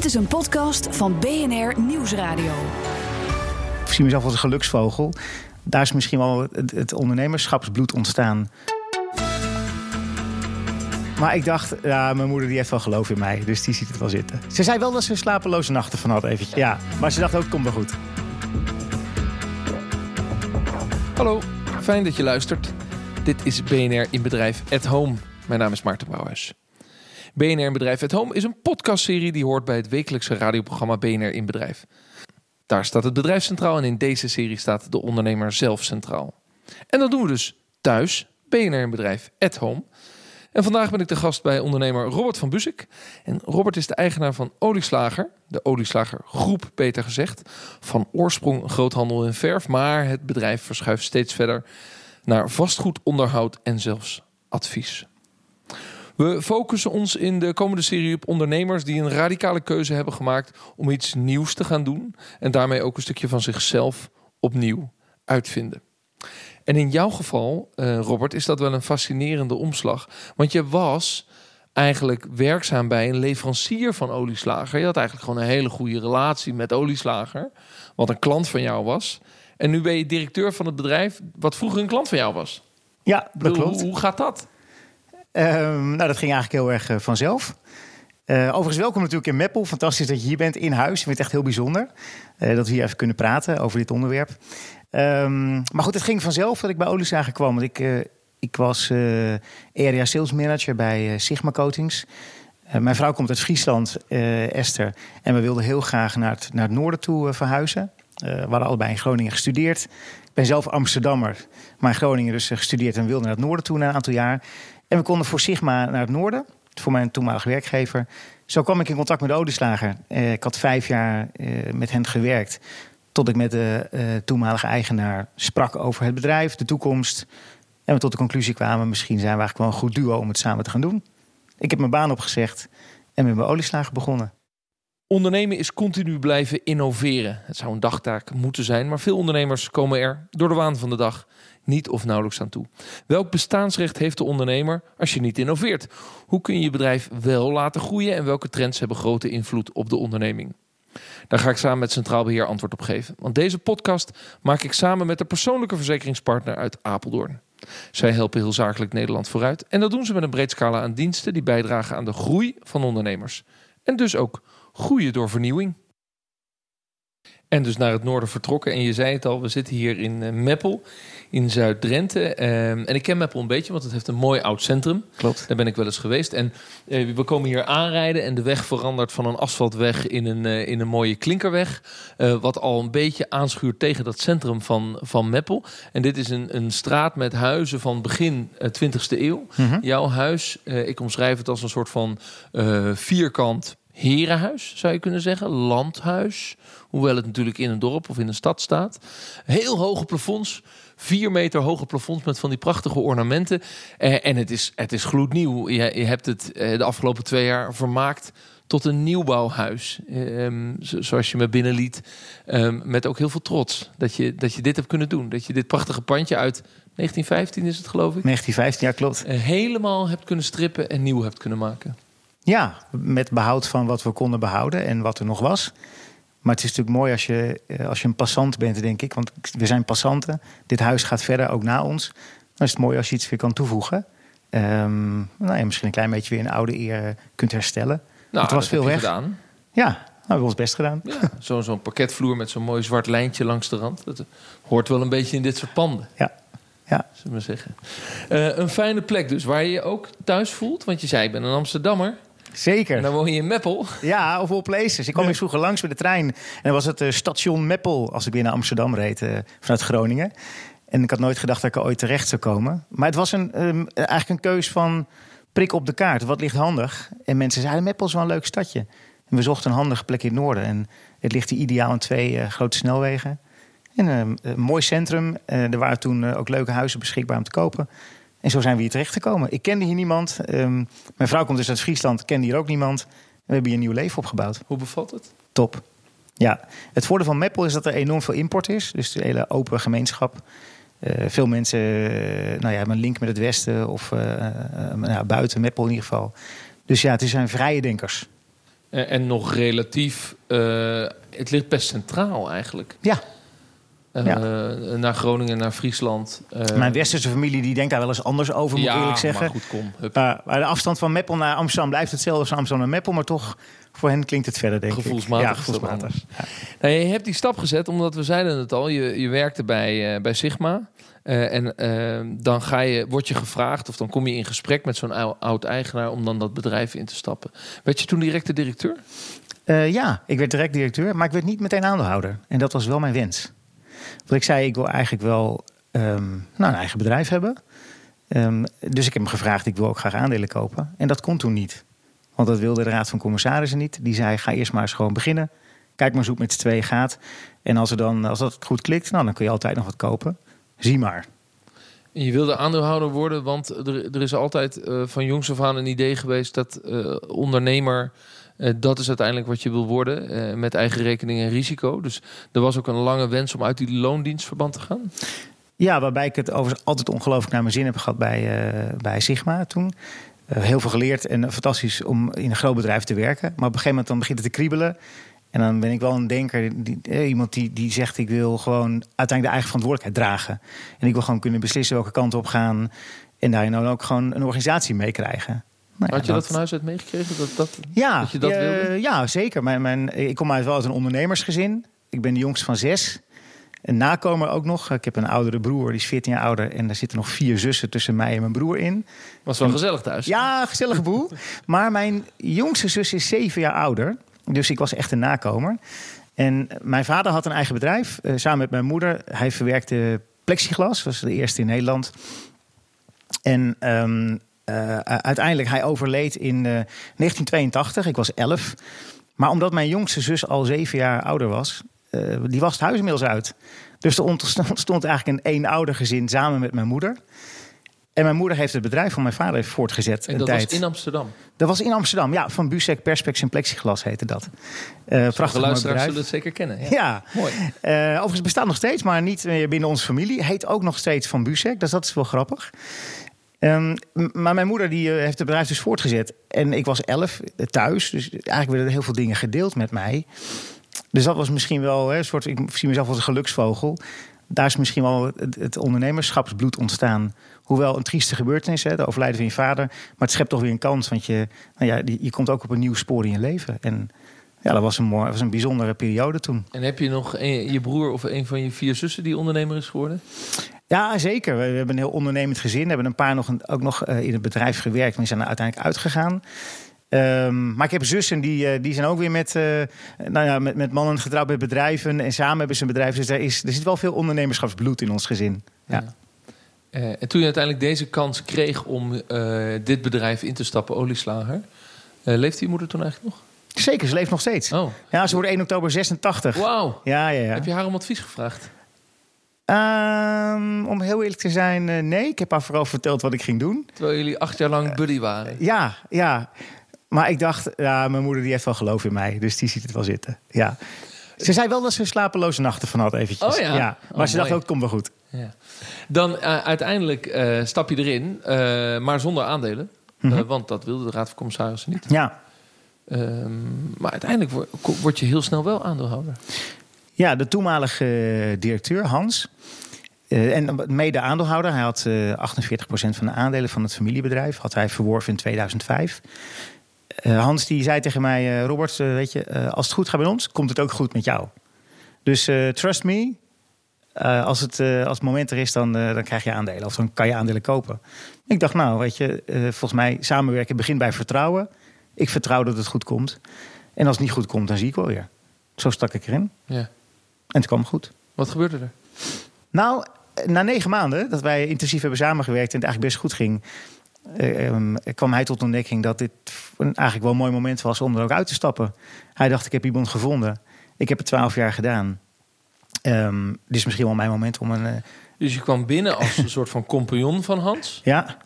Dit is een podcast van BNR Nieuwsradio. Ik zie mezelf als een geluksvogel. Daar is misschien wel het, ondernemerschapsbloed ontstaan. Maar ik dacht, ja, mijn moeder die heeft wel geloof in mij, dus die ziet het wel zitten. Ze zei wel dat ze slapeloze nachten van had eventjes. Ja, maar ze dacht ook, het komt wel goed. Hallo, fijn dat je luistert. Dit is BNR in Bedrijf at Home. Mijn naam is Maarten Brouwhuis. BNR in Bedrijf at Home is een podcastserie die hoort bij het wekelijkse radioprogramma BNR in Bedrijf. Daar staat het bedrijf centraal en in deze serie staat de ondernemer zelf centraal. En dat doen we dus thuis, BNR in Bedrijf at Home. En vandaag ben ik de gast bij ondernemer Robert van Buzik. En Robert is de eigenaar van Olieslager, de Olieslager Groep beter gezegd. Van oorsprong groothandel in verf, maar het bedrijf verschuift steeds verder naar vastgoed, onderhoud en zelfs advies. We focussen ons in de komende serie op ondernemers die een radicale keuze hebben gemaakt om iets nieuws te gaan doen en daarmee ook een stukje van zichzelf opnieuw uitvinden. En in jouw geval, uh, Robert, is dat wel een fascinerende omslag. Want je was eigenlijk werkzaam bij een leverancier van olieslager. Je had eigenlijk gewoon een hele goede relatie met olieslager, wat een klant van jou was. En nu ben je directeur van het bedrijf wat vroeger een klant van jou was. Ja, dat klopt. Hoe, hoe gaat dat? Um, nou, dat ging eigenlijk heel erg uh, vanzelf. Uh, overigens, welkom natuurlijk in Meppel. Fantastisch dat je hier bent in huis. Ik vind het echt heel bijzonder uh, dat we hier even kunnen praten over dit onderwerp. Um, maar goed, het ging vanzelf dat ik bij Olieslager kwam. Want ik, ik was area sales manager bij Sigma Coatings. mijn vrouw komt uit Friesland, Esther. En we wilden heel graag naar het, naar het noorden toe verhuizen. we hadden allebei in Groningen gestudeerd. Ik ben zelf Amsterdammer, maar in Groningen dus gestudeerd en wilde naar het noorden toe na een aantal jaar. En we konden voor Sigma naar het noorden, voor mijn toenmalige werkgever. Zo kwam ik in contact met de olieslager. Uh, ik had vijf jaar uh, met hen gewerkt. Tot ik met de uh, toenmalige eigenaar sprak over het bedrijf, de toekomst. En we tot de conclusie kwamen: misschien zijn we eigenlijk wel een goed duo om het samen te gaan doen. Ik heb mijn baan opgezegd en met mijn olieslager begonnen. Ondernemen is continu blijven innoveren. Het zou een dagtaak moeten zijn, maar veel ondernemers komen er door de waan van de dag niet of nauwelijks aan toe. Welk bestaansrecht heeft de ondernemer als je niet innoveert? Hoe kun je je bedrijf wel laten groeien en welke trends hebben grote invloed op de onderneming? Daar ga ik samen met Centraal Beheer antwoord op geven. Want deze podcast maak ik samen met de persoonlijke verzekeringspartner uit Apeldoorn. Zij helpen heel zakelijk Nederland vooruit. En dat doen ze met een breed scala aan diensten die bijdragen aan de groei van ondernemers. En dus ook groeien door vernieuwing. En dus naar het noorden vertrokken. En je zei het al, we zitten hier in uh, Meppel in Zuid-Drenthe. Um, en ik ken Meppel een beetje, want het heeft een mooi oud centrum. Klopt. Daar ben ik wel eens geweest. En uh, we komen hier aanrijden en de weg verandert van een asfaltweg in een, uh, in een mooie klinkerweg. wat al een beetje aanschuurt tegen dat centrum van, van Meppel. En dit is een, een straat met huizen van begin 20e eeuw. Mm -hmm. Jouw huis, ik omschrijf het als een soort van vierkant herenhuis, zou je kunnen zeggen. Landhuis. Hoewel het natuurlijk in een dorp of in een stad staat. Heel hoge plafonds. Vier meter hoge plafonds met van die prachtige ornamenten. Eh, en het is, het is gloednieuw. Je, je hebt het eh, de afgelopen twee jaar vermaakt tot een nieuwbouwhuis. Um, zoals je me binnenliet. Um, met ook heel veel trots dat je, dat je dit hebt kunnen doen. Dat je dit prachtige pandje uit 1915 is het geloof ik? 1915, ja klopt. Uh, helemaal hebt kunnen strippen en nieuw hebt kunnen maken. Ja, met behoud van wat we konden behouden en wat er nog was. Maar het is natuurlijk mooi als je, als je een passant bent, denk ik. Want we zijn passanten. Dit huis gaat verder, ook na ons. Dan is het mooi als je iets weer kan toevoegen. Um, nou ja, misschien een klein beetje weer een oude eer kunt herstellen. Nou, het was veel weg. gedaan. Ja, nou, we hebben ons best gedaan. Ja, Zo'n zo parketvloer met zo'n mooi zwart lijntje langs de rand. Dat hoort wel een beetje in dit soort panden. Ja. Ja. Zullen we zeggen. Uh, een fijne plek dus, waar je je ook thuis voelt. Want je zei, ik ben een Amsterdammer. Zeker. En dan woon je in Meppel. Ja, of all places. Ik kwam ja. vroeger langs met de trein. En dan was het uh, station Meppel als ik weer naar Amsterdam reed uh, vanuit Groningen. En ik had nooit gedacht dat ik er ooit terecht zou komen. Maar het was een, um, eigenlijk een keus van prik op de kaart. Wat ligt handig? En mensen zeiden, Meppel is wel een leuk stadje. En we zochten een handige plek in het noorden. En het ligt hier ideaal aan twee uh, grote snelwegen. En een mooi centrum. er waren toen ook leuke huizen beschikbaar om te kopen. En zo zijn we hier terecht gekomen. Ik kende hier niemand. Um, mijn vrouw komt dus uit Friesland, kende hier ook niemand. We hebben hier een nieuw leven opgebouwd. Hoe bevalt het? Top. Ja, het voordeel van Meppel is dat er enorm veel import is. Dus de hele open gemeenschap. Uh, veel mensen uh, nou ja, hebben een link met het Westen of uh, nou, buiten Meppel in ieder geval. Dus ja, het zijn vrije denkers. En, en nog relatief, eh, het ligt best centraal eigenlijk. Ja, Eh, Naar Groningen, naar Friesland. Eh, mijn westerse familie die denkt daar wel eens anders over, moet ik ja, eerlijk zeggen. maar goed, kom. Hup. Maar, de afstand van Meppel naar Amsterdam blijft hetzelfde als Amsterdam naar Meppel. Maar toch, voor hen klinkt het verder, denk Gevoelsmatig ik. Ja, gevoelsmatig. Nou, je hebt die stap gezet omdat we zeiden het al. Je, je werkte bij, eh, bij Sigma. En dan ga je, word je gevraagd of dan kom je in gesprek met zo'n ou- oud-eigenaar om dan dat bedrijf in te stappen. Werd je toen direct de directeur? Ja, ik werd direct directeur, maar ik werd niet meteen aandeelhouder. En dat was wel mijn wens. Want ik zei, ik wil eigenlijk wel ehm, nou, een eigen bedrijf hebben. Ehm, dus ik heb hem gevraagd, ik wil ook graag aandelen kopen. En dat kon toen niet. Want dat wilde de Raad van Commissarissen niet. Die zei, ga eerst maar eens gewoon beginnen. Kijk maar eens hoe het met z'n tweeën gaat. En als, er dan, als dat goed klikt, nou, dan kun je altijd nog wat kopen. Zie maar. Je wilde aandeelhouder worden, want er, er is altijd eh, van jongs af aan een idee geweest dat eh, ondernemer, eh, dat is uiteindelijk wat je wil worden, eh, met eigen rekening en risico. Dus er was ook een lange wens om uit die loondienstverband te gaan. Ja, waarbij ik het overigens altijd ongelooflijk naar mijn zin heb gehad bij, eh, bij Sigma toen. Heel veel geleerd en fantastisch om in een groot bedrijf te werken. Maar op een gegeven moment dan begint het te kriebelen. En dan ben ik wel een denker, die, iemand die, die zegt... ik wil gewoon uiteindelijk de eigen verantwoordelijkheid dragen. En ik wil gewoon kunnen beslissen welke kant op gaan... en daarin dan ook gewoon een organisatie meekrijgen. Nou Had je dat van huis uit meegekregen? Dat, dat, ja, dat je dat eh, wilde? ja, zeker. Mijn, mijn, ik kom uit wel uit een ondernemersgezin. Ik ben de jongste van zes. Een nakomer ook nog. Ik heb een oudere broer, die is 14 jaar ouder. En daar zitten nog vier zussen tussen mij en mijn broer in. Was wel gezellig thuis. Ja, gezellige boel. maar mijn jongste zus is zeven jaar ouder. Dus ik was echt een nakomer. En mijn vader had een eigen bedrijf, eh, samen met mijn moeder. Hij verwerkte plexiglas, was de eerste in Nederland. En ehm, eh, uiteindelijk, hij overleed in eh, 1982. Ik was elf. Maar omdat mijn jongste zus al zeven jaar ouder was, eh, die was het huis inmiddels uit. Dus er ontstond eigenlijk een eenouder gezin samen met mijn moeder. En mijn moeder heeft het bedrijf van mijn vader heeft voortgezet. En een dat tijd. was in Amsterdam. Dat was in Amsterdam, ja, van Busek Perspex en Plexiglas heette dat. Eh Prachtige prachtig mooi bedrijf. zullen het zeker kennen. Ja. Ja, Mooi. Eh, overigens bestaat nog steeds, maar niet meer binnen onze familie. Heet ook nog steeds Van Busek, dus dat is wel grappig. Ehm, maar mijn moeder die, eh, heeft het bedrijf dus voortgezet. En ik was elf eh, thuis, dus eigenlijk werden er heel veel dingen gedeeld met mij. Dus dat was misschien wel een soort, ik zie mezelf als een geluksvogel. Daar is misschien wel het, ondernemerschapsbloed ontstaan. Hoewel een trieste gebeurtenis, hè, de overlijden van je vader. Maar het schept toch weer een kans, want je, nou ja, je komt ook op een nieuw spoor in je leven. En ja, dat was een, mooi, was een bijzondere periode toen. En heb je nog een- je broer of een van je vier zussen die ondernemer is geworden? Ja, zeker. We, we hebben een heel ondernemend gezin. We hebben een paar nog een- ook nog eh, in het bedrijf gewerkt, maar die zijn er uiteindelijk uitgegaan. Ehm, maar ik heb zussen die, eh, die zijn ook weer met, eh, nou ja, met, met mannen getrouwd met bedrijven. En samen hebben ze een bedrijf. Dus er, is, er zit wel veel ondernemerschapsbloed in ons gezin. Ja. En toen je uiteindelijk deze kans kreeg om dit bedrijf in te stappen, Olieslager, leefde je moeder toen eigenlijk nog? Zeker, ze leeft nog steeds. Oh, Ja, ze wordt 1 oktober 86. wauw. Ja, ja, ja. Heb je haar om advies gevraagd? Ehm, om heel eerlijk te zijn, eh, nee. Ik heb haar vooral verteld wat ik ging doen. Terwijl jullie acht jaar lang buddy waren. Ja, ja. Maar ik dacht, ja, mijn moeder die heeft wel geloof in mij. Dus die ziet het wel zitten. Ja. Ze zei wel dat ze slapeloze nachten van had eventjes. Oh ja? Maar Oh, ze dacht mooi. ook, komt wel goed. Ja. Dan eh, uiteindelijk eh, stap je erin, eh, maar zonder aandelen. Mhm. Eh, want dat wilde de Raad van Commissarissen niet. Ja. Ehm, maar uiteindelijk word, word je heel snel wel aandeelhouder. Ja, de toenmalige eh, directeur, Hans. eh, en mede aandeelhouder. Hij had eh 48% van de aandelen van het familiebedrijf. Had hij verworven in 2005. Eh, Hans die zei tegen mij, eh, Robert, eh, weet je, eh, als het goed gaat bij ons, komt het ook goed met jou. Dus eh, trust me, eh, als, het, eh, als het moment er is, dan, eh, dan krijg je aandelen. Of dan kan je aandelen kopen. Ik dacht, nou, weet je, eh, volgens mij samenwerken begint bij vertrouwen. Ik vertrouw dat het goed komt. En als het niet goed komt, dan zie ik wel weer. Zo stak ik erin. Ja. En het kwam goed. Wat gebeurde er? Nou, na negen maanden dat wij intensief hebben samengewerkt en het eigenlijk best goed ging, eh, ehm, kwam hij tot de ontdekking dat dit een, eigenlijk wel een mooi moment was om er ook uit te stappen. Hij dacht, ik heb iemand gevonden. Ik heb het twaalf jaar gedaan. Ehm, dit is misschien wel mijn moment om een... eh, Dus je kwam binnen als een soort van compagnon van Hans. ja,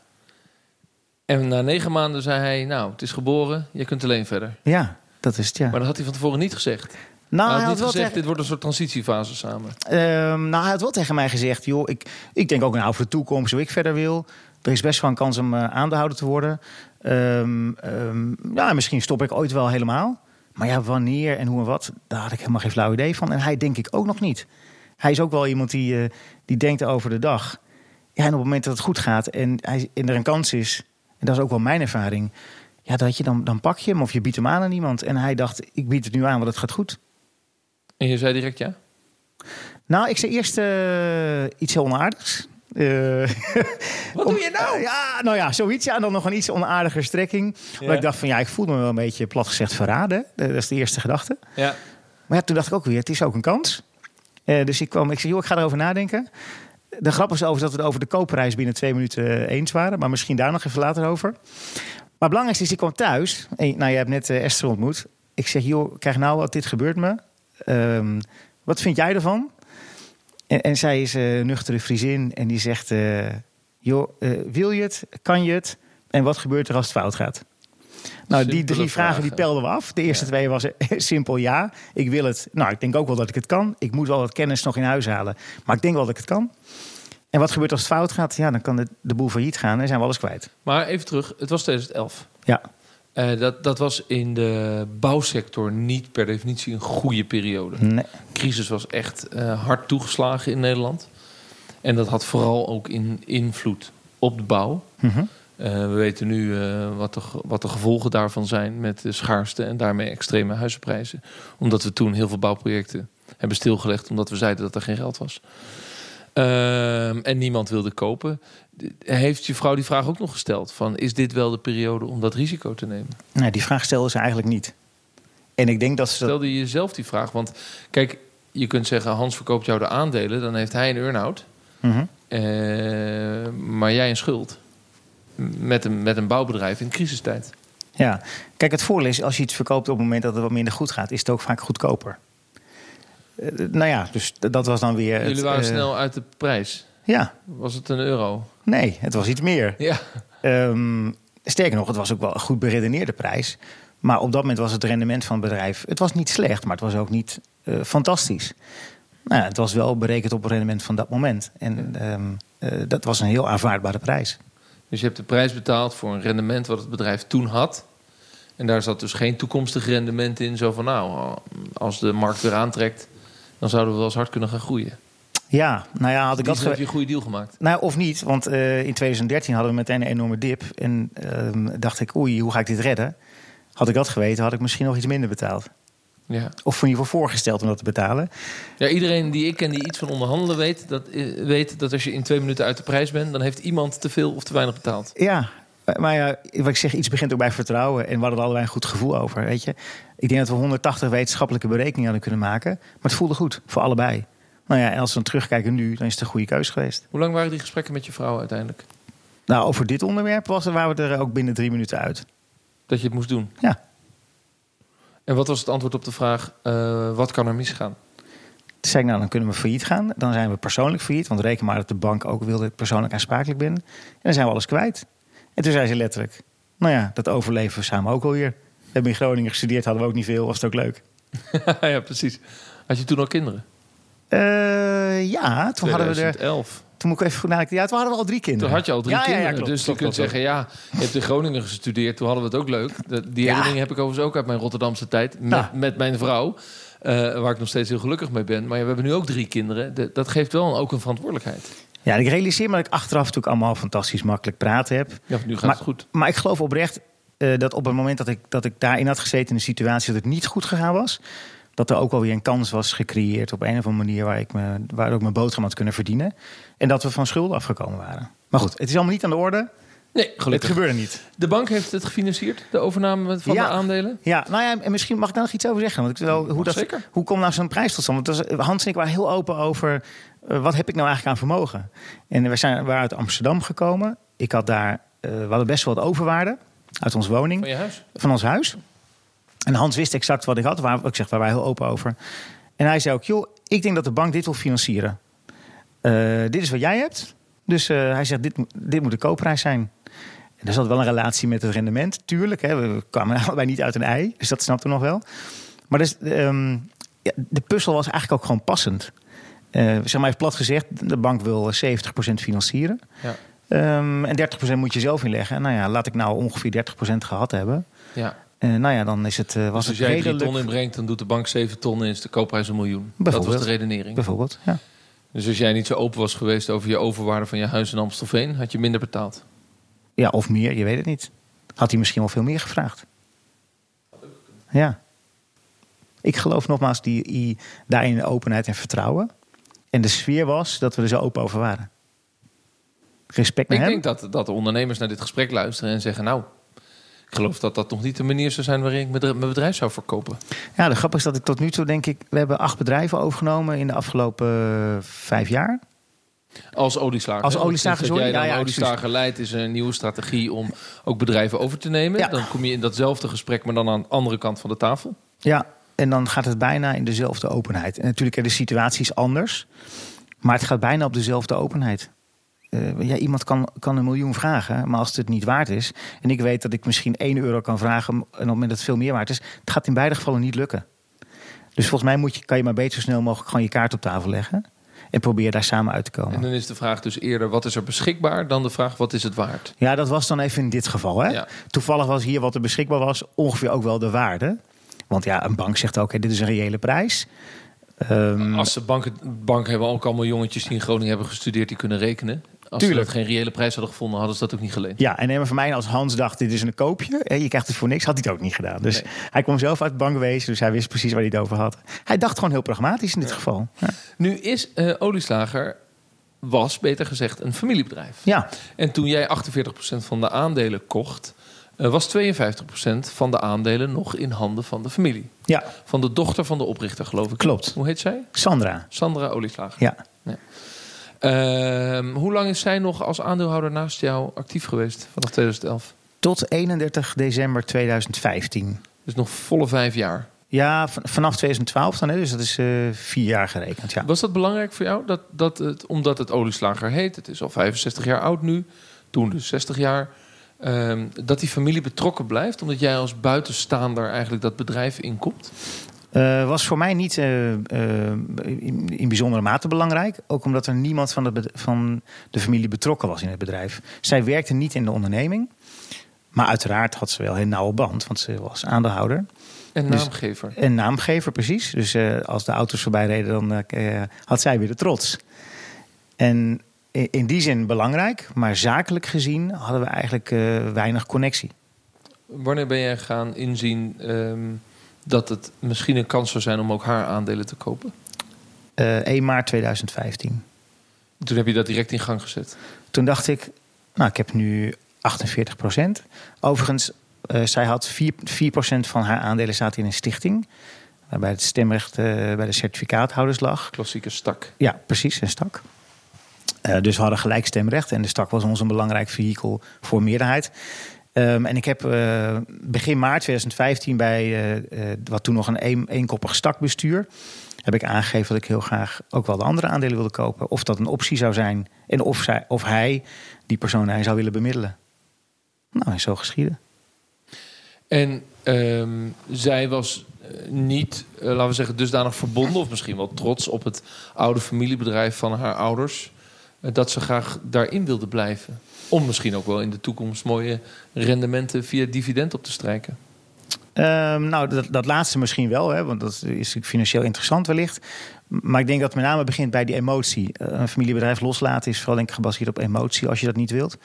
En na negen maanden zei hij, nou, het is geboren, je kunt alleen verder. ja, dat is het, ja. Maar dat had hij van tevoren niet gezegd. Nou, hij hij had had niet wel gezegd, tegen- dit wordt een soort transitiefase samen. Ehm, nou, hij had wel tegen mij gezegd: joh, ik, ik denk ook nou, voor de toekomst hoe ik verder wil. Er is best wel een kans om eh aandeelhouder te worden. Ehm, ehm, ja, misschien stop ik ooit wel helemaal. Maar ja, wanneer en hoe en wat, daar had ik helemaal geen flauw idee van. En hij denk ik ook nog niet. Hij is ook wel iemand die, eh, die denkt over de dag. Ja, en op het moment dat het goed gaat en, hij, en er een kans is, en dat is ook wel mijn ervaring, ja, dat je dan, dan pak je hem of je biedt hem aan aan iemand. En hij dacht, ik bied het nu aan, want het gaat goed. En je zei direct ja? Nou, ik zei eerst eh, iets heel onaardigs. Eh, Wat doe je nou? ja, nou ja, zoiets. Ja, en dan nog een iets onaardige strekking. Ja. Maar ik dacht van, ja, ik voelde me wel een beetje plat gezegd verraden. Dat is de eerste gedachte. Ja. Maar ja, toen dacht ik ook weer, het is ook een kans. Eh, dus ik kwam, ik zei, joh, ik ga erover nadenken. De grap is overigens dat we het over de koopprijs binnen twee minuten eh, eens waren. Maar misschien daar nog even later over. Maar het belangrijkste is, ik kwam thuis. En, nou, je hebt net eh, Esther ontmoet. Ik zeg, joh, krijg nou wat, dit gebeurt me. Ehm, wat vind jij ervan? En, en zij is een nuchtere Friesin en die zegt... eh, joh, eh, wil je het? Kan je het? En wat gebeurt er als het fout gaat? Nou, die drie vragen, die pelden we af. De eerste Ja. twee was eh, simpel ja. Ik wil het. Nou, ik denk ook wel dat ik het kan. Ik moet wel wat kennis nog in huis halen. Maar ik denk wel dat ik het kan. En wat gebeurt als het fout gaat? Ja, dan kan de, de boel failliet gaan en zijn we alles kwijt. Maar even terug, het was 2011. Ja, Eh, dat, dat was in de bouwsector niet per definitie een goede periode. nee. De crisis was echt eh, hard toegeslagen in Nederland. En dat had vooral ook in invloed op de bouw. Mhm. Eh, we weten nu wat, de, wat de gevolgen daarvan zijn met de schaarste en daarmee extreme huizenprijzen. Omdat we toen heel veel bouwprojecten hebben stilgelegd omdat we zeiden dat er geen geld was. Ehm, en niemand wilde kopen. Heeft je vrouw die vraag ook nog gesteld? Van, is dit wel de periode om dat risico te nemen? Nou, die vraag stelde ze eigenlijk niet. En ik denk dat ze. Stelde je jezelf die vraag? Want kijk, je kunt zeggen Hans verkoopt jou de aandelen. Dan heeft hij een earn-out. Mhm. Eh, maar jij een schuld. Met een, met een bouwbedrijf in crisistijd. Ja, kijk, het voordeel is als je iets verkoopt op het moment dat het wat minder goed gaat, is het ook vaak goedkoper. Eh, nou ja, dus dat was dan weer. het, Jullie waren eh, snel uit de prijs. Ja, Was het een euro? nee, het was iets meer. Ja. Ehm, sterker nog, het was ook wel een goed beredeneerde prijs. Maar op dat moment was het rendement van het bedrijf. Het was niet slecht, maar het was ook niet eh, fantastisch. Nou ja, het was wel berekend op het rendement van dat moment. En ehm, eh, dat was een heel aanvaardbare prijs. Dus je hebt de prijs betaald voor een rendement wat het bedrijf toen had. En daar zat dus geen toekomstig rendement in. Zo van nou, als de markt weer aantrekt, dan zouden we wel eens hard kunnen gaan groeien. Ja, nou ja, had ik dat heb je een goede deal gemaakt. Nou, of niet, want eh, in 2013 hadden we meteen een enorme dip. En ehm, dacht ik, oei, hoe ga ik dit redden? Had ik dat geweten, had ik misschien nog iets minder betaald. Ja. Of in ieder geval voorgesteld om dat te betalen. ja, iedereen die ik ken die iets van onderhandelen weet dat, eh, weet dat als je in twee minuten uit de prijs bent, dan heeft iemand te veel of te weinig betaald. Ja, maar ja, wat ik zeg, iets begint ook bij vertrouwen. En we hadden er allebei een goed gevoel over, weet je. Ik denk dat we 180 wetenschappelijke berekeningen hadden kunnen maken. Maar het voelde goed, voor allebei. Nou ja, en als we dan terugkijken nu, dan is het een goede keus geweest. Hoe lang waren die gesprekken met je vrouw uiteindelijk? Nou, over dit onderwerp was, waren we er ook binnen drie minuten uit. Dat je het moest doen? Ja. En wat was het antwoord op de vraag, eh, wat kan er misgaan? Toen zei ik, nou, dan kunnen we failliet gaan. Dan zijn we persoonlijk failliet. Want reken maar dat de bank ook wil dat ik persoonlijk aansprakelijk ben. En dan zijn we alles kwijt. En toen zei ze letterlijk, nou ja, dat overleven we samen ook wel weer. We hebben in Groningen gestudeerd, hadden we ook niet veel. Was het ook leuk? ja, precies. Had je toen al kinderen? Eh, ja, toen hadden we er... 2011. Toen moet ik even goed nadenken. Ja, toen hadden we al drie kinderen. Toen had je al drie Ja, ja, ja, kinderen. klopt, dus klopt, je kunt zeggen, ja, je hebt in Groningen gestudeerd. Toen hadden we het ook leuk. Die herinnering heb ik overigens ook uit mijn Rotterdamse tijd. Met, met mijn vrouw. eh, waar ik nog steeds heel gelukkig mee ben. Maar ja, we hebben nu ook drie kinderen. De- dat geeft wel ook een verantwoordelijkheid. Ja, ik realiseer me dat ik achteraf natuurlijk allemaal fantastisch makkelijk praten heb. Ja, nu gaat Maar- het goed. Maar ik geloof oprecht eh, dat op het moment dat ik, dat ik daarin had gezeten in een situatie dat het niet goed gegaan was, dat er ook alweer een kans was gecreëerd op een of andere manier waar ik, me, waar ik mijn boterham had kunnen verdienen. En dat we van schulden afgekomen waren. Maar goed, het is allemaal niet aan de orde. Nee, Het gelukkig. gebeurde niet. De bank heeft het gefinancierd, de overname van Ja. de aandelen. Ja, nou ja, en misschien mag ik daar nog iets over zeggen. Want ik wil, hoe, dat, zeker. hoe komt nou zo'n prijs tot stand? Want Hans en ik waren heel open over eh, wat heb ik nou eigenlijk aan vermogen. En we zijn, we waren uit Amsterdam gekomen. Ik had daar, we hadden best wel wat overwaarde uit onze woning. Van je huis. van ons huis. En Hans wist exact wat ik had. Waar, ik zeg, waar wij heel open over. En hij zei ook, joh, ik denk dat de bank dit wil financieren. Eh, dit is wat jij hebt. Dus hij zegt, dit, moet- dit moet de koopprijs zijn. En er zat wel een relatie met het rendement, tuurlijk. Hè. We kwamen allebei niet uit een ei, dus dat snapten we nog wel. Maar dus, ehm, ja, de puzzel was eigenlijk ook gewoon passend. Eh zeg maar even plat gezegd, de bank wil 70% financieren. Ja. Ehm, en 30% moet je zelf inleggen. En nou ja, laat ik nou ongeveer 30% gehad hebben. Ja. Eh, nou ja, dan is het, eh, was Dus als het jij drie redelijk... ton inbrengt, dan doet de bank 7 ton en is de koopprijs een miljoen. Dat was de redenering. Bijvoorbeeld, ja. Dus als jij niet zo open was geweest over je overwaarde van je huis in Amstelveen, had je minder betaald. Ja, of meer, je weet het niet. Had hij misschien wel veel meer gevraagd. Ja. Ik geloof nogmaals die, die, daarin openheid en vertrouwen. En de sfeer was dat we er zo open over waren. Respect naar Ik hem. denk dat, dat de ondernemers naar dit gesprek luisteren en zeggen: Nou, ik geloof dat dat nog niet de manier zou zijn waarin ik mijn bedrijf- mijn bedrijf zou verkopen. Ja, de grap is dat ik tot nu toe denk ik... We hebben acht bedrijven overgenomen in de afgelopen eh, vijf jaar. Als olieslager. Als olieslager, sinds dat sorry. jij dan Ja, ja, olieslager leidt, is een nieuwe strategie om ook bedrijven over te nemen. Ja. Dan kom je in datzelfde gesprek, maar dan aan de andere kant van de tafel. Ja, en dan gaat het bijna in dezelfde openheid. En natuurlijk, de situatie is anders. Maar het gaat bijna op dezelfde openheid. Eh, ja, iemand kan, kan een miljoen vragen, maar als het niet waard is... en ik weet dat ik misschien 1 euro kan vragen... en op het moment dat het veel meer waard is... het gaat in beide gevallen niet lukken. Dus volgens mij moet je, kan je maar beter zo snel mogelijk... gewoon je kaart op tafel leggen... en probeer daar samen uit te komen. En dan is de vraag dus eerder: wat is er beschikbaar? Dan de vraag: wat is het waard? Ja, dat was dan even in dit geval. Hè? Ja. Toevallig was hier wat er beschikbaar was ongeveer ook wel de waarde. Want ja, een bank zegt ook, oké, dit is een reële prijs. Ehm, Als de banken, banken hebben ook allemaal jongetjes die in Groningen hebben gestudeerd, die kunnen rekenen. Als Tuurlijk. ze dat geen reële prijs hadden gevonden, hadden ze dat ook niet geleend. Ja, en neem voor mij als Hans dacht, dit is een koopje. Hè, je krijgt het voor niks, had hij het ook niet gedaan. Dus Nee. hij kwam zelf uit het bankwezen, dus hij wist precies waar hij het over had. Hij dacht gewoon heel pragmatisch in dit geval. Ja. Nu is eh, Olieslager, was beter gezegd, een familiebedrijf. ja, En toen jij 48% van de aandelen kocht, eh, was 52% van de aandelen nog in handen van de familie. ja, Van de dochter van de oprichter, geloof ik. Klopt. Hoe heet zij? Sandra. Sandra Olieslager. Ja. Ehm, hoe lang is zij nog als aandeelhouder naast jou actief geweest vanaf 2011? Tot 31 december 2015. Dus nog volle vijf jaar. Ja, vanaf 2012 dan, hè, dus dat is eh, vier jaar gerekend. Ja. Was dat belangrijk voor jou? Dat, dat het, omdat het olieslager heet, het is al 65 jaar oud nu, toen dus 60 jaar, ehm, dat die familie betrokken blijft, omdat jij als buitenstaander eigenlijk dat bedrijf inkomt? Eh, was voor mij niet eh, eh, in, in bijzondere mate belangrijk. Ook omdat er niemand van de, van de familie betrokken was in het bedrijf. Zij werkte niet in de onderneming. Maar uiteraard had ze wel een nauwe band, want ze was aandeelhouder. En Dus- naamgever. En naamgever, precies. Dus als de auto's voorbij reden, dan had zij weer de trots. En in, die zin belangrijk, maar zakelijk gezien hadden we eigenlijk weinig connectie. Wanneer ben jij gaan inzien ehm, dat het misschien een kans zou zijn om ook haar aandelen te kopen? Eh 1 maart 2015. Toen heb je dat direct in gang gezet. Toen dacht ik, nou, ik heb nu 48 procent. Overigens, eh, zij had 4, 4% van haar aandelen zaten in een stichting. Waarbij het stemrecht eh, bij de certificaathouders lag. Klassieke stak. Ja, precies, een stak. Dus we hadden gelijk stemrecht. En de stak was ons een belangrijk vehikel voor meerderheid. Ehm, en ik heb eh, begin maart 2015 bij eh, eh, wat toen nog een een, stakbestuur... heb ik aangegeven dat ik heel graag ook wel de andere aandelen wilde kopen. Of dat een optie zou zijn. En of, zij, of hij, die persoon, hij zou willen bemiddelen. Nou, is zo geschieden. En ehm, zij was niet, laten we zeggen, dusdanig verbonden, of misschien wel trots op het oude familiebedrijf van haar ouders, dat ze graag daarin wilde blijven. Om misschien ook wel in de toekomst mooie rendementen via dividend op te strijken. Ehm, nou, dat, dat laatste misschien wel, hè, want dat is financieel interessant wellicht. Maar ik denk dat het met name begint bij die emotie. Eh, Een familiebedrijf loslaten is vooral denk ik gebaseerd op emotie als je dat niet wilt.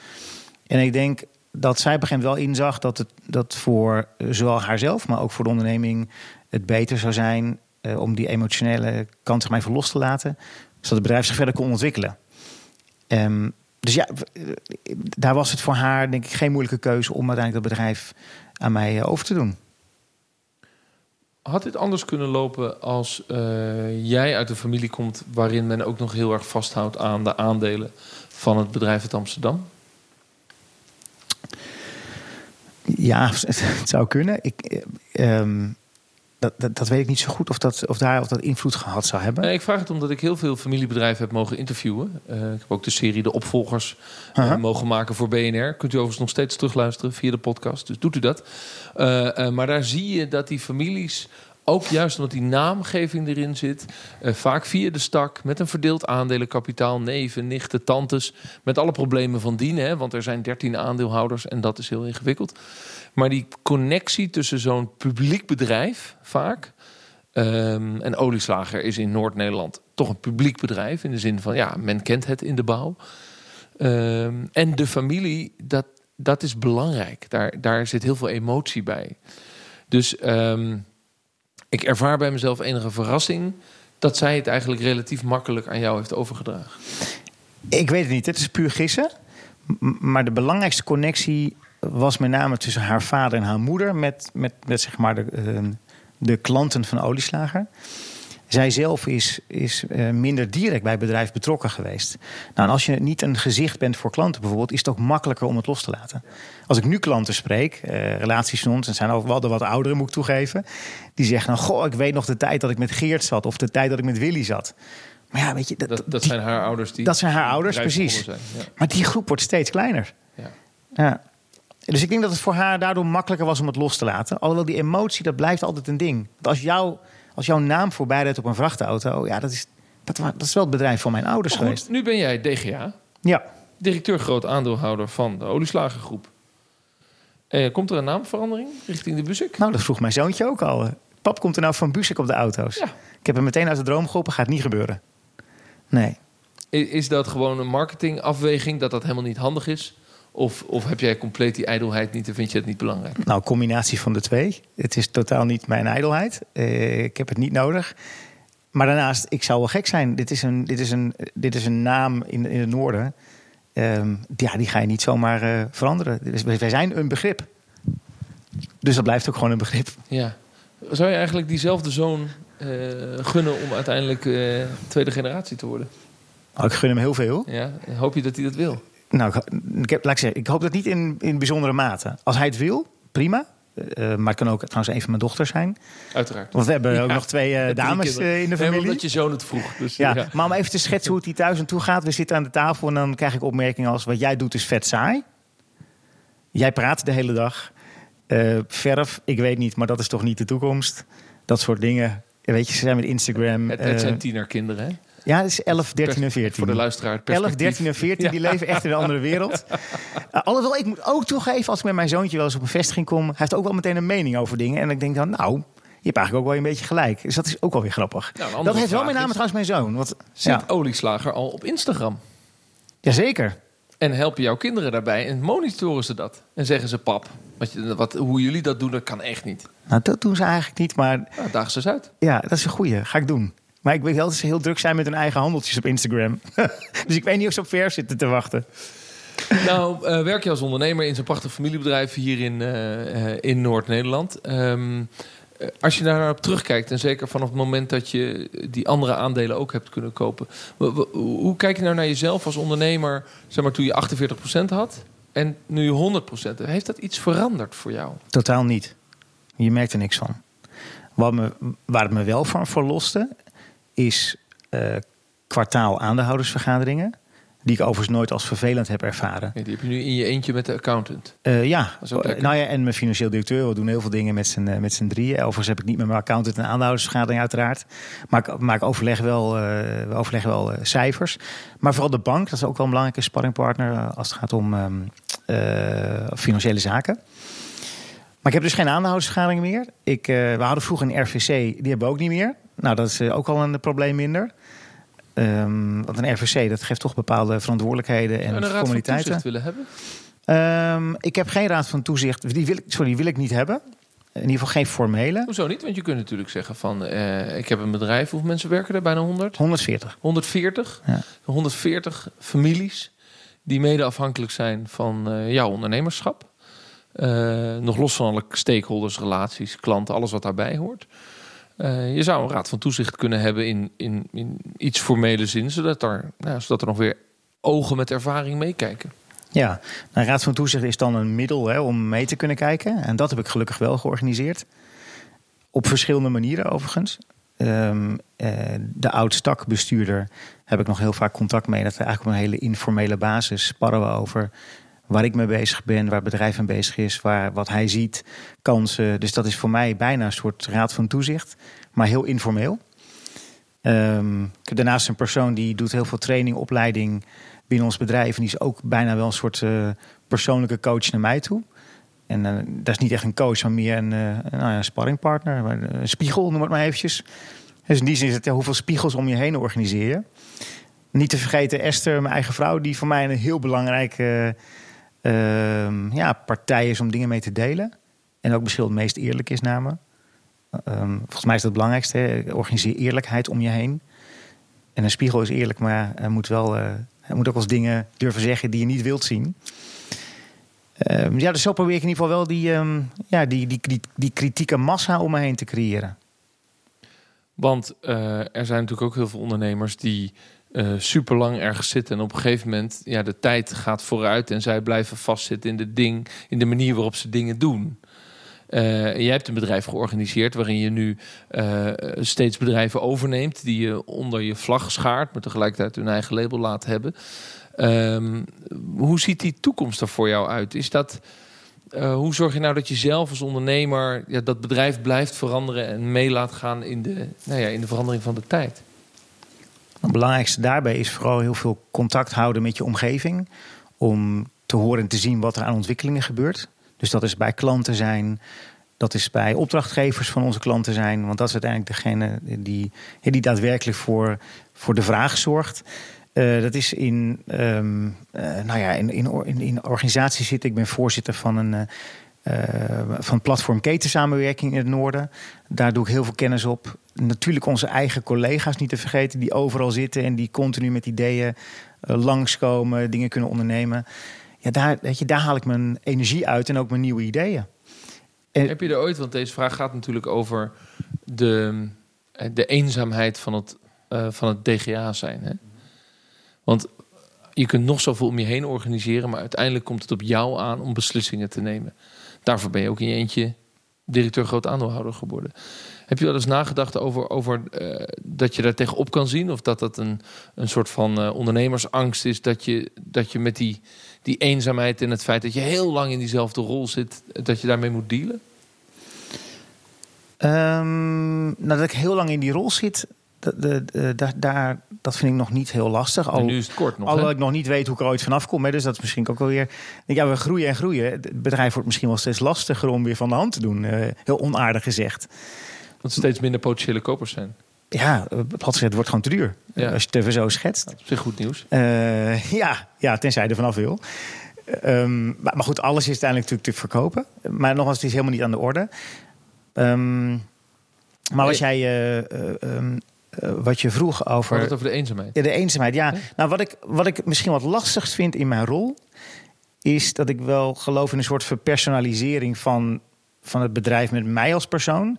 En ik denk dat zij moment wel inzag dat het dat voor eh, zowel haarzelf, maar ook voor de onderneming het beter zou zijn eh, om die emotionele kant zich maar even los te laten, zodat het bedrijf zich verder kon ontwikkelen. Ehm, dus ja, eh, daar was het voor haar denk ik geen moeilijke keuze om uiteindelijk dat bedrijf aan mij eh, over te doen. Had dit anders kunnen lopen als eh, jij uit een familie komt waarin men ook nog heel erg vasthoudt aan de aandelen van het bedrijf uit Amsterdam? Ja, het zou kunnen. Ik, eh, ehm, dat, dat, dat weet ik niet zo goed of dat, of daar, of dat invloed gehad zou hebben. Nee, ik vraag het omdat ik heel veel familiebedrijven heb mogen interviewen. Eh, ik heb ook de serie De Opvolgers eh, mogen maken voor BNR. Kunt u overigens nog steeds terugluisteren via de podcast, dus doet u dat. Eh, maar daar zie je dat die families Ook juist omdat die naamgeving erin zit. eh, vaak via de stak, met een verdeeld aandelenkapitaal, neven, nichten, tantes. Met alle problemen van dien, hè, want er zijn 13 aandeelhouders en dat is heel ingewikkeld. Maar die connectie tussen zo'n publiek bedrijf, vaak. ehm, en Olieslager is in Noord-Nederland toch een publiek bedrijf. In de zin van, ja, men kent het in de bouw. Ehm, en de familie, dat, dat is belangrijk. Daar, daar zit heel veel emotie bij. Dus ehm, ik ervaar bij mezelf enige verrassing dat zij het eigenlijk relatief makkelijk aan jou heeft overgedragen. Ik weet het niet, het is puur gissen. Maar de belangrijkste connectie was met name tussen haar vader en haar moeder... met, met, met zeg maar de, eh, de klanten van Olieslager. Zij zelf is, is eh, minder direct bij het bedrijf betrokken geweest. Nou, en als je niet een gezicht bent voor klanten bijvoorbeeld... is het ook makkelijker om het los te laten. Als ik nu klanten spreek, eh, relaties van ons... en zijn ook wel de wat ouderen, moet ik toegeven... die zeggen dan, goh, ik weet nog de tijd dat ik met Geert zat... of de tijd dat ik met Willy zat. Maar ja, weet je... Dat, dat die- zijn haar ouders die. dat zijn haar ouders, precies. Zijn. maar die groep wordt steeds kleiner. Ja. Ja. Dus ik denk dat het voor haar daardoor makkelijker was om het los te laten. Alhoewel die emotie, dat blijft altijd een ding. Want als, jou, als jouw naam voorbij rijdt op een vrachtauto... Ja, dat is, dat, dat is wel het bedrijf van mijn ouders geweest. nu ben jij DGA, Ja. directeur groot aandeelhouder van de Olieslagergroep. Eh, komt er een naamverandering richting de Busik? Nou, dat vroeg mijn zoontje ook al. Pap, komt er nou van Busek op de auto's? Ja. Ik heb hem meteen uit de droom geholpen. Gaat niet gebeuren. Nee. Is dat gewoon een marketingafweging dat dat helemaal niet handig is? Of, of heb jij compleet die ijdelheid niet en vind je het niet belangrijk? Nou, combinatie van de twee. Het is totaal niet mijn ijdelheid. Eh, ik heb het niet nodig. Maar daarnaast, ik zou wel gek zijn. Dit is een, dit is een, dit is een naam in, in het noorden. Ehm, ja, die ga je niet zomaar eh, veranderen. Dus wij zijn een begrip. Dus dat blijft ook gewoon een begrip. Ja. Zou je eigenlijk diezelfde zoon eh, gunnen om uiteindelijk tweede generatie te worden? Nou, ik gun hem heel veel. Ja? Hoop je dat hij dat wil? Nou, ik, heb, laat ik zeggen, ik hoop dat niet in, in bijzondere mate. Als hij het wil, prima. Eh, maar het kan ook trouwens een van mijn dochters zijn. Uiteraard. Want we hebben ook nog twee eh, dames eh, in de familie. omdat je zoon het vroeg. Dus, Ja, ja. maar om even te schetsen hoe het hier thuis aan toe gaat. We zitten aan de tafel en dan krijg ik opmerkingen als... wat jij doet is vet saai. Jij praat de hele dag. Eh, verf, ik weet niet, maar dat is toch niet de toekomst. Dat soort dingen. Weet je, ze zijn met Instagram. Het, het eh, zijn tienerkinderen, hè? Ja, het is 11, 13 en 14. Voor de luisteraar. het 11, perspectief. 13 en 14, die leven echt in een andere wereld. Uh, alhoewel, ik moet ook toegeven, als ik met mijn zoontje wel eens op een vestiging kom... hij heeft ook wel meteen een mening over dingen. En ik denk dan, nou, je hebt eigenlijk ook wel een beetje gelijk. Dus dat is ook wel weer grappig. Nou, dat heeft wel met name is- trouwens mijn zoon. Want, Zit ja, Olieslager al op Instagram? jazeker. En helpen jouw kinderen daarbij en monitoren ze dat? En zeggen ze, pap, wat, wat, hoe jullie dat doen, dat kan echt niet. Nou, dat doen ze eigenlijk niet, maar Nou, daag ze eens uit. ja, dat is een goeie. Ga ik doen. Maar ik weet wel dat ze heel druk zijn met hun eigen handeltjes op Instagram. dus ik weet niet of ze op verf zitten te wachten. Nou, eh, werk je als ondernemer in zo'n prachtig familiebedrijf hier in, eh, eh, in Noord-Nederland. Ehm, eh, als je daar naar op terugkijkt, en zeker vanaf het moment dat je die andere aandelen ook hebt kunnen kopen. Hoe kijk je nou naar jezelf als ondernemer, zeg maar toen je 48% had en nu je 100% hebt? Heeft dat iets veranderd voor jou? Totaal niet. Je merkt er niks van. Wat me, waar het me wel van verloste, is eh, kwartaal aandeelhoudersvergaderingen. Die ik overigens nooit als vervelend heb ervaren. Ja, die heb je nu in je eentje met de accountant. Eh, ja, nou ja, en mijn financieel directeur. We doen heel veel dingen met z'n, eh, met z'n drieën. Overigens heb ik niet met mijn accountant een aandeelhoudersvergadering uiteraard. Maar ik, maar ik overleg wel, eh, we overleggen wel cijfers. Maar vooral de bank, dat is ook wel een belangrijke sparringpartner... als het gaat om ehm, eh, financiële zaken. Maar ik heb dus geen aandeelhoudersvergadering meer. Ik, we hadden vroeger een RVC, die hebben we ook niet meer. Nou, dat is eh, ook al een probleem minder. Ehm, want een RVC, dat geeft toch bepaalde verantwoordelijkheden en En een raad van willen hebben? Ehm, ik heb geen raad van toezicht. Die wil ik, sorry, die wil ik niet hebben. In ieder geval geen formele. Hoezo niet? Want je kunt natuurlijk zeggen van... eh, ik heb een bedrijf, hoeveel mensen werken er? Bijna 100? 140. 140? Ja. 140 families die mede afhankelijk zijn van eh, jouw ondernemerschap. Nog los van alle stakeholders, relaties, klanten, alles wat daarbij hoort. Eh, je zou een raad van toezicht kunnen hebben in, in, in iets formele zin, zodat er, nou, zodat er nog weer ogen met ervaring meekijken. Ja, nou, raad van toezicht is dan een middel hè, om mee te kunnen kijken. En dat heb ik gelukkig wel georganiseerd. Op verschillende manieren overigens. Ehm, eh, de oud-stakbestuurder heb ik nog heel vaak contact mee. Dat we eigenlijk op een hele informele basis sparren we over waar ik mee bezig ben, waar het bedrijf mee bezig is, waar, wat hij ziet, kansen. Dus dat is voor mij bijna een soort raad van toezicht, maar heel informeel. Um, daarnaast een persoon die doet heel veel training, opleiding binnen ons bedrijf. En die is ook bijna wel een soort uh, persoonlijke coach naar mij toe. En uh, dat is niet echt een coach, maar meer een, uh, nou ja, sparringpartner. Een spiegel, noem het maar eventjes. Dus in die zin is het ja, hoeveel spiegels om je heen organiseer je. Niet te vergeten Esther, mijn eigen vrouw, die voor mij een heel belangrijke uh, ja, partij is om dingen mee te delen. En ook misschien het meest eerlijk is naar me. Um, volgens mij is dat het belangrijkste. Organiseer eerlijkheid om je heen. En een spiegel is eerlijk, maar hij moet, wel, hij moet ook als dingen durven zeggen die je niet wilt zien. Um, ja, dus zo probeer ik in ieder geval wel die, ja, die, die, die, kritieke massa om me heen te creëren. Want uh, er zijn natuurlijk ook heel veel ondernemers die uh, super lang ergens zitten. En op een gegeven moment, ja, de tijd gaat vooruit en zij blijven vastzitten in de ding, in de manier waarop ze dingen doen. Uh, jij hebt een bedrijf georganiseerd waarin je nu uh, steeds bedrijven overneemt die je onder je vlag schaart, maar tegelijkertijd hun eigen label laat hebben. Um, hoe ziet die toekomst er voor jou uit? Is dat, hoe zorg je nou dat je zelf als ondernemer ja, dat bedrijf blijft veranderen en mee laat gaan in de, nou ja, in de verandering van de tijd? Het belangrijkste daarbij is vooral heel veel contact houden met je omgeving. Om te horen en te zien wat er aan ontwikkelingen gebeurt. Dus dat is bij klanten zijn, dat is bij opdrachtgevers van onze klanten zijn. Want dat is uiteindelijk degene die, die daadwerkelijk voor, voor de vraag zorgt. Uh, dat is in, um, uh, nou ja, in, in, in, in organisatie zitten. Ik ben voorzitter van een. Uh, van platform Ketensamenwerking in het Noorden. Daar doe ik heel veel kennis op. Natuurlijk onze eigen collega's niet te vergeten, die overal zitten en die continu met ideeën langskomen, dingen kunnen ondernemen ja, daar, daar haal ik mijn energie uit en ook mijn nieuwe ideeën. Heb je er ooit, want deze vraag gaat natuurlijk over de, de eenzaamheid van het, van het DGA zijn. Hè? Want je kunt nog zoveel om je heen organiseren, maar uiteindelijk komt het op jou aan om beslissingen te nemen. Daarvoor ben je ook in je eentje directeur groot aandeelhouder geworden. Heb je wel eens nagedacht over, over uh, dat je daar tegenop kan zien? Of dat dat een, een soort van uh, ondernemersangst is dat je, dat je met die die eenzaamheid en het feit dat je heel lang in diezelfde rol zit, dat je daarmee moet dealen? Um, nou, dat ik heel lang in die rol zit, dat, de, de, daar, dat vind ik nog niet heel lastig. Al, nu is het kort nog. Alhoewel ik nog niet weet hoe ik er ooit vanaf kom. Hè, dus dat is misschien ook wel weer. Ja, we groeien en groeien. Het bedrijf wordt misschien wel steeds lastiger om weer van de hand te doen. Uh, heel onaardig gezegd. Want steeds minder potentiële kopers zijn ja, plat gezegd, het wordt gewoon te duur. Ja. Als je het even zo schetst. Dat is op zich goed nieuws. Uh, ja, ja, tenzij je er vanaf wil. Um, maar, maar, goed, alles is uiteindelijk natuurlijk te verkopen. Maar nogmaals, het is helemaal niet aan de orde. Um, maar als jij... Uh, um, uh, wat je vroeg over... het over de eenzaamheid. Ja, de eenzaamheid, ja. ja. Nou, wat ik, wat ik misschien wat lastigst vind in mijn rol... is dat ik wel geloof in een soort verpersonalisering van, van het bedrijf met mij als persoon.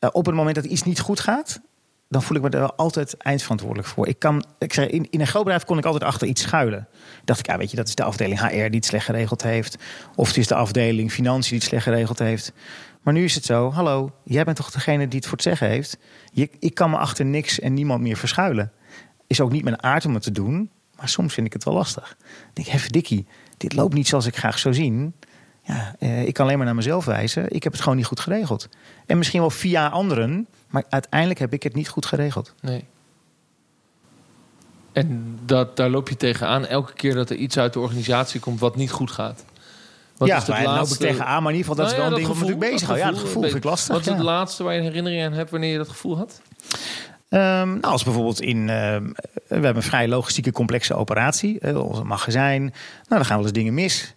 Uh, op het moment dat iets niet goed gaat, dan voel ik me er wel altijd eindverantwoordelijk voor. Ik kan, ik zeg, in, in een groot bedrijf kon ik altijd achter iets schuilen. Dacht ik, ja, weet je, dat is de afdeling HR die het slecht geregeld heeft. Of het is de afdeling financiën die het slecht geregeld heeft. Maar nu is het zo, hallo, jij bent toch degene die het voor het zeggen heeft. Ik kan me achter niks en niemand meer verschuilen. Is ook niet mijn aard om het te doen, maar soms vind ik het wel lastig. Ik denk, hé, dikkie, dit loopt niet zoals ik graag zou zien. Ja, eh, ik kan alleen maar naar mezelf wijzen. Ik heb het gewoon niet goed geregeld. En misschien wel via anderen, maar uiteindelijk heb ik het niet goed geregeld. Nee. En dat, daar loop je tegenaan elke keer dat er iets uit de organisatie komt wat niet goed gaat. Wat ja, is het laatste... loop ik tegenaan, maar in ieder geval dat nou is wel een ding wat ik bezig. Ja, dat gevoel vind ik lastig. Wat is het laatste waar je een herinnering aan hebt wanneer je dat gevoel had? Um, nou, als bijvoorbeeld in. Uh, we hebben een vrij logistieke complexe operatie. Uh, ons magazijn. Nou, dan gaan wel eens dingen mis.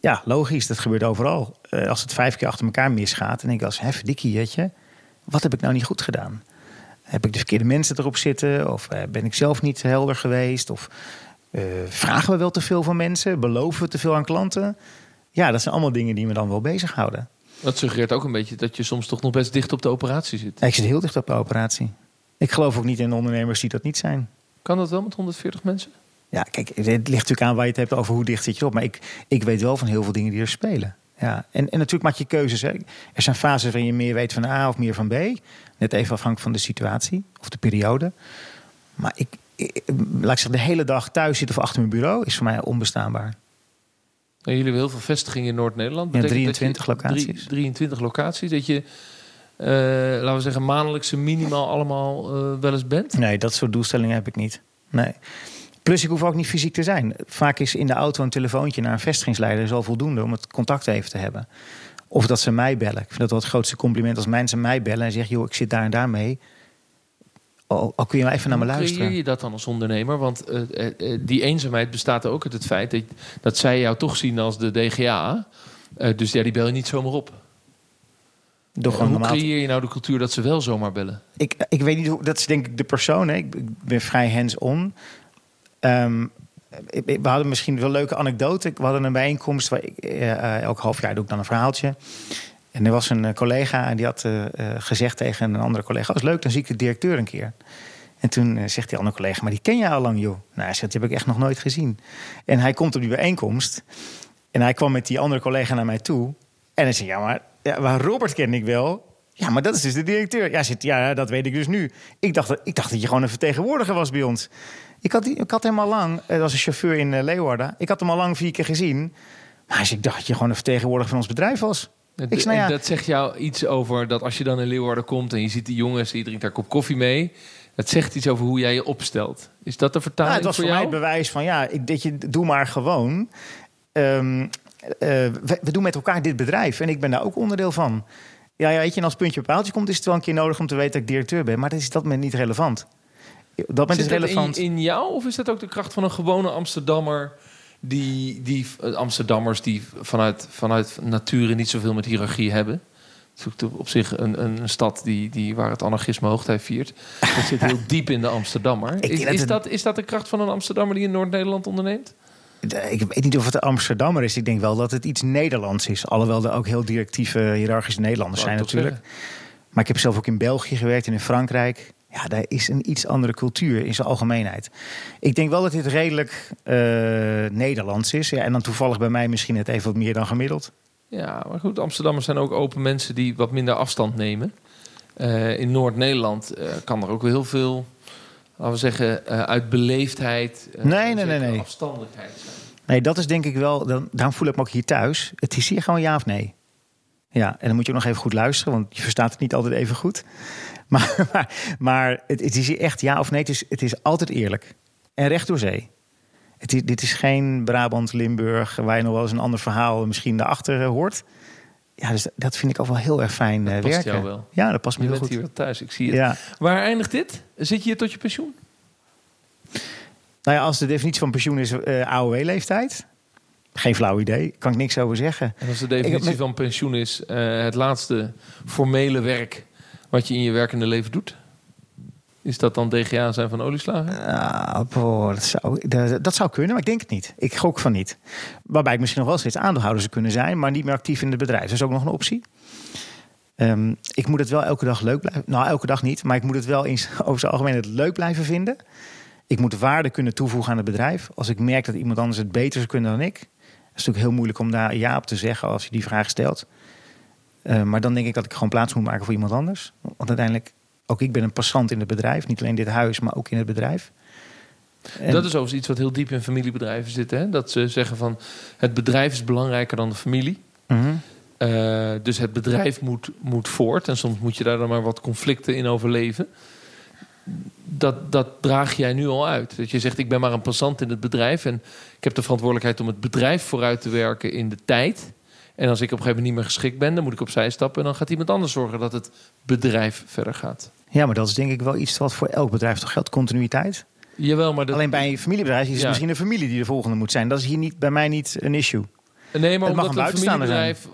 Ja, logisch, dat gebeurt overal. Uh, als het vijf keer achter elkaar misgaat, dan denk ik als hefdikkie, weet je, wat heb ik nou niet goed gedaan? Heb ik de verkeerde mensen erop zitten? Of uh, ben ik zelf niet helder geweest? Of vragen we wel te veel van mensen? Beloven we te veel aan klanten? Ja, dat zijn allemaal dingen die me dan wel bezighouden. Dat suggereert ook een beetje dat je soms toch nog best dicht op de operatie zit. Ik zit heel dicht op de operatie. Ik geloof ook niet in ondernemers die dat niet zijn. Kan dat wel met 140 mensen? Ja, kijk, het ligt natuurlijk aan waar je het hebt over hoe dicht zit je op. Maar ik, ik weet wel van heel veel dingen die er spelen. Ja, en, en natuurlijk maak je keuzes. Hè. Er zijn fases waarin je meer weet van A of meer van B. Net even afhankelijk van de situatie of de periode. Maar ik, ik, laat ik zeggen, de hele dag thuis zitten of achter mijn bureau is voor mij onbestaanbaar. Jullie hebben heel veel vestigingen in Noord-Nederland. Ja, Betekent dat 23 je- locaties. drie- 23 locaties. Dat je, eh, laten we zeggen, maandelijkse minimaal allemaal eh, wel eens bent. Nee, dat soort doelstellingen heb ik niet. Nee. Plus, ik hoef ook niet fysiek te zijn. Vaak is in de auto een telefoontje naar een vestigingsleider zo voldoende om het contact even te hebben. Of dat ze mij bellen. Ik vind dat wel het grootste compliment als mensen mij bellen en zeggen: joh, ik zit daar en daar mee. Al, al kun je maar even naar me Hoe luisteren. creëer je dat dan als ondernemer? Want eh, eh, eh, die eenzaamheid bestaat ook uit het feit dat, dat zij jou toch zien als de DGA. Dus ja, die bel je niet zomaar op. Door gewoon hoe normaal creëer je nou de cultuur dat ze wel zomaar bellen? ik, ik weet niet hoe, dat is denk ik de persoon. Hè. Ik, ik ben vrij hands-on. Ik- ik- we hadden misschien wel een leuke anekdote. We hadden een bijeenkomst. Waar ik, elk half jaar doe ik dan een verhaaltje. En er was een eh, collega en die had eh, eh, gezegd tegen een andere collega: Als leuk, dan zie ik de directeur een keer. En toen zegt die andere collega: Maar die ken je al lang, joh. Nou, hij heb ik echt nog nooit gezien. En hij komt op die bijeenkomst. En hij kwam met die andere collega naar mij toe. En hij zei: Ja, maar, ja, Robert ken ik wel. Ja, maar dat is dus de directeur. Ja, zit, ja, dat weet ik dus nu. Ik dacht, dat- ik dacht dat je gewoon een vertegenwoordiger was bij ons. Ik had, ik had hem al lang, dat was een chauffeur in Leeuwarden. Ik had hem al lang vier keer gezien. Maar ik dacht dat je gewoon een vertegenwoordiger van ons bedrijf was. Ik snap, ja. dat zegt jou iets over dat als je dan in Leeuwarden komt en je ziet die jongens, je drinkt daar kop koffie mee. Het zegt iets over hoe jij je opstelt. Is dat de Nou, vertaling het was voor voor mij het bewijs van ja, ik, dat je doe maar gewoon. Ehm, eh, we, we doen met elkaar dit bedrijf en ik ben daar ook onderdeel van. Ja, ja, weet je, en als puntje op paaltje komt, is het wel een keer nodig om te weten dat ik directeur ben. Maar dat is dat moment niet relevant. Dat moment is dat relevant. in, in jou of is dat ook de kracht van een gewone Amsterdammer? Die, die eh, Amsterdammers die vanuit, vanuit nature niet zoveel met hiërarchie hebben. Het is op zich een, een stad die, die, waar het anarchisme hoogtij viert. Dat zit heel diep in de Amsterdammer. Is, dat is, dat, is dat de kracht van een Amsterdammer die in Noord-Nederland onderneemt? Ik weet niet of het Amsterdammer is. Ik denk wel dat het iets Nederlands is. Alhoewel er ook heel directieve, hiërarchische Nederlanders zijn natuurlijk. Maar ik heb zelf ook in België gewerkt en in Frankrijk. Ja, daar is een iets andere cultuur in zijn algemeenheid. Ik denk wel dat dit redelijk eh, Nederlands is. Ja, en dan toevallig bij mij misschien net even wat meer dan gemiddeld. Ja, maar goed, Amsterdammers zijn ook open mensen die wat minder afstand nemen. Eh, in Noord-Nederland eh, kan er ook wel heel veel, laten we zeggen, uit beleefdheid, Nee, nee, nee, nee. afstandelijkheid zijn. Nee, dat is denk ik wel. Dan, daarom voel ik me ook hier thuis. Het is hier gewoon ja of nee. Ja, en dan moet je ook nog even goed luisteren, want je verstaat het niet altijd even goed. Maar, maar, maar het, het is hier echt ja of nee. Het is, het is altijd eerlijk. En recht door zee. Het is, dit is geen Brabant, Limburg, waar je nog wel eens een ander verhaal misschien daarachter eh, hoort. Ja, dus dat vind ik ook wel heel erg fijn eh, Dat past werken. jou wel. Ja, dat past me Je heel bent goed. hier wel thuis, ik zie het. Ja. Waar eindigt dit? Zit je hier tot je pensioen? Nou ja, als de definitie van pensioen is eh AOW-leeftijd. Geen flauw idee, kan ik niks over zeggen. En als de definitie van pensioen is eh, het laatste formele werk wat je in je werkende leven doet? Is dat dan DGA zijn van olieslagen? Ah, boah, dat, zou, dat, dat zou kunnen, maar ik denk het niet. Ik gok van niet. Waarbij ik misschien nog wel steeds aandeelhouder zou kunnen zijn, maar niet meer actief in het bedrijf. Dat is ook nog een optie. Ehm, ik moet het wel elke dag leuk blijven. Nou, elke dag niet, maar ik moet het wel eens over zijn algemeen het leuk blijven vinden. Ik moet waarde kunnen toevoegen aan het bedrijf. Als ik merk dat iemand anders het beter zou kunnen dan ik, is natuurlijk heel moeilijk om daar ja op te zeggen als je die vraag stelt. Eh, maar dan denk ik dat ik gewoon plaats moet maken voor iemand anders. Want uiteindelijk, ook ik ben een passant in het bedrijf. Niet alleen dit huis, maar ook in het bedrijf. En- Dat is overigens iets wat heel diep in familiebedrijven zit. Hè? Dat ze zeggen van het bedrijf is belangrijker dan de familie. Mhm. Eh, dus het bedrijf moet, moet voort. En soms moet je daar dan maar wat conflicten in overleven. Dat, dat draag jij nu al uit. Dat je zegt, ik ben maar een passant in het bedrijf. En ik heb de verantwoordelijkheid om het bedrijf vooruit te werken in de tijd. En als ik op een gegeven moment niet meer geschikt ben, dan moet ik opzij stappen. En dan gaat iemand anders zorgen dat het bedrijf verder gaat. Ja, maar dat is denk ik wel iets wat voor elk bedrijf toch geldt. Continuïteit. Jawel, maar dat, Alleen bij een familiebedrijf is het Ja. misschien een familie die de volgende moet zijn. Dat is hier niet, bij mij niet een issue. Nee, maar Het omdat een buitenstaander familiebedrijf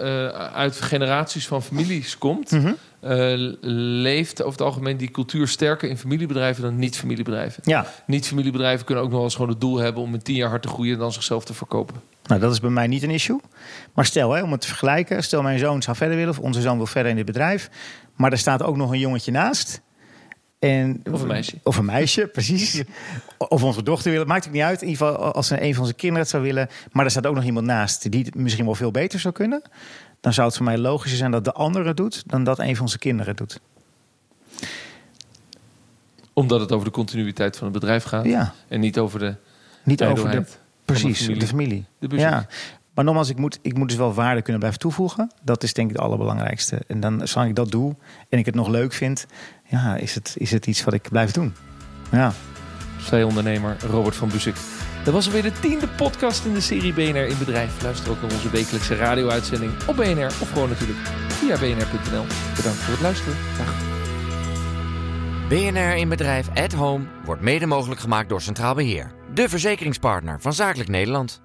eh, eh, uit generaties van families komt, Mhm. eh, leeft over het algemeen die cultuur sterker in familiebedrijven dan niet-familiebedrijven. Ja, Niet-familiebedrijven kunnen ook nog wel eens gewoon het doel hebben om in tien jaar hard te groeien en dan zichzelf te verkopen. nou dat is bij mij niet een issue. Maar stel, hè, om het te vergelijken. Stel mijn zoon zou verder willen of onze zoon wil verder in dit bedrijf. Maar er staat ook nog een jongetje naast. En, Of een meisje. Of een meisje, precies. Of onze dochter willen. Maakt het niet uit. In ieder geval als een van onze kinderen het zou willen. Maar er staat ook nog iemand naast die het misschien wel veel beter zou kunnen. Dan zou het voor mij logischer zijn dat de andere het doet. Dan dat een van onze kinderen het doet. Omdat het over de continuïteit van het bedrijf gaat Ja, en niet over de niet over de. Precies, de familie. de familie. De business. Ja. Maar nogmaals, ik moet, ik moet dus wel waarde kunnen blijven toevoegen. Dat is denk ik het allerbelangrijkste. En dan, zolang ik dat doe en ik het nog leuk vind, ja, is het, is het iets wat ik blijf doen. Ja. Zij ondernemer Robert van Bussik. Dat was alweer de tiende podcast in de serie BNR in Bedrijf. Luister ook naar onze wekelijkse radio-uitzending op BNR of gewoon natuurlijk via bnr.nl. Bedankt voor het luisteren. Dag. BNR in Bedrijf at Home wordt mede mogelijk gemaakt door Centraal Beheer. De verzekeringspartner van Zakelijk Nederland.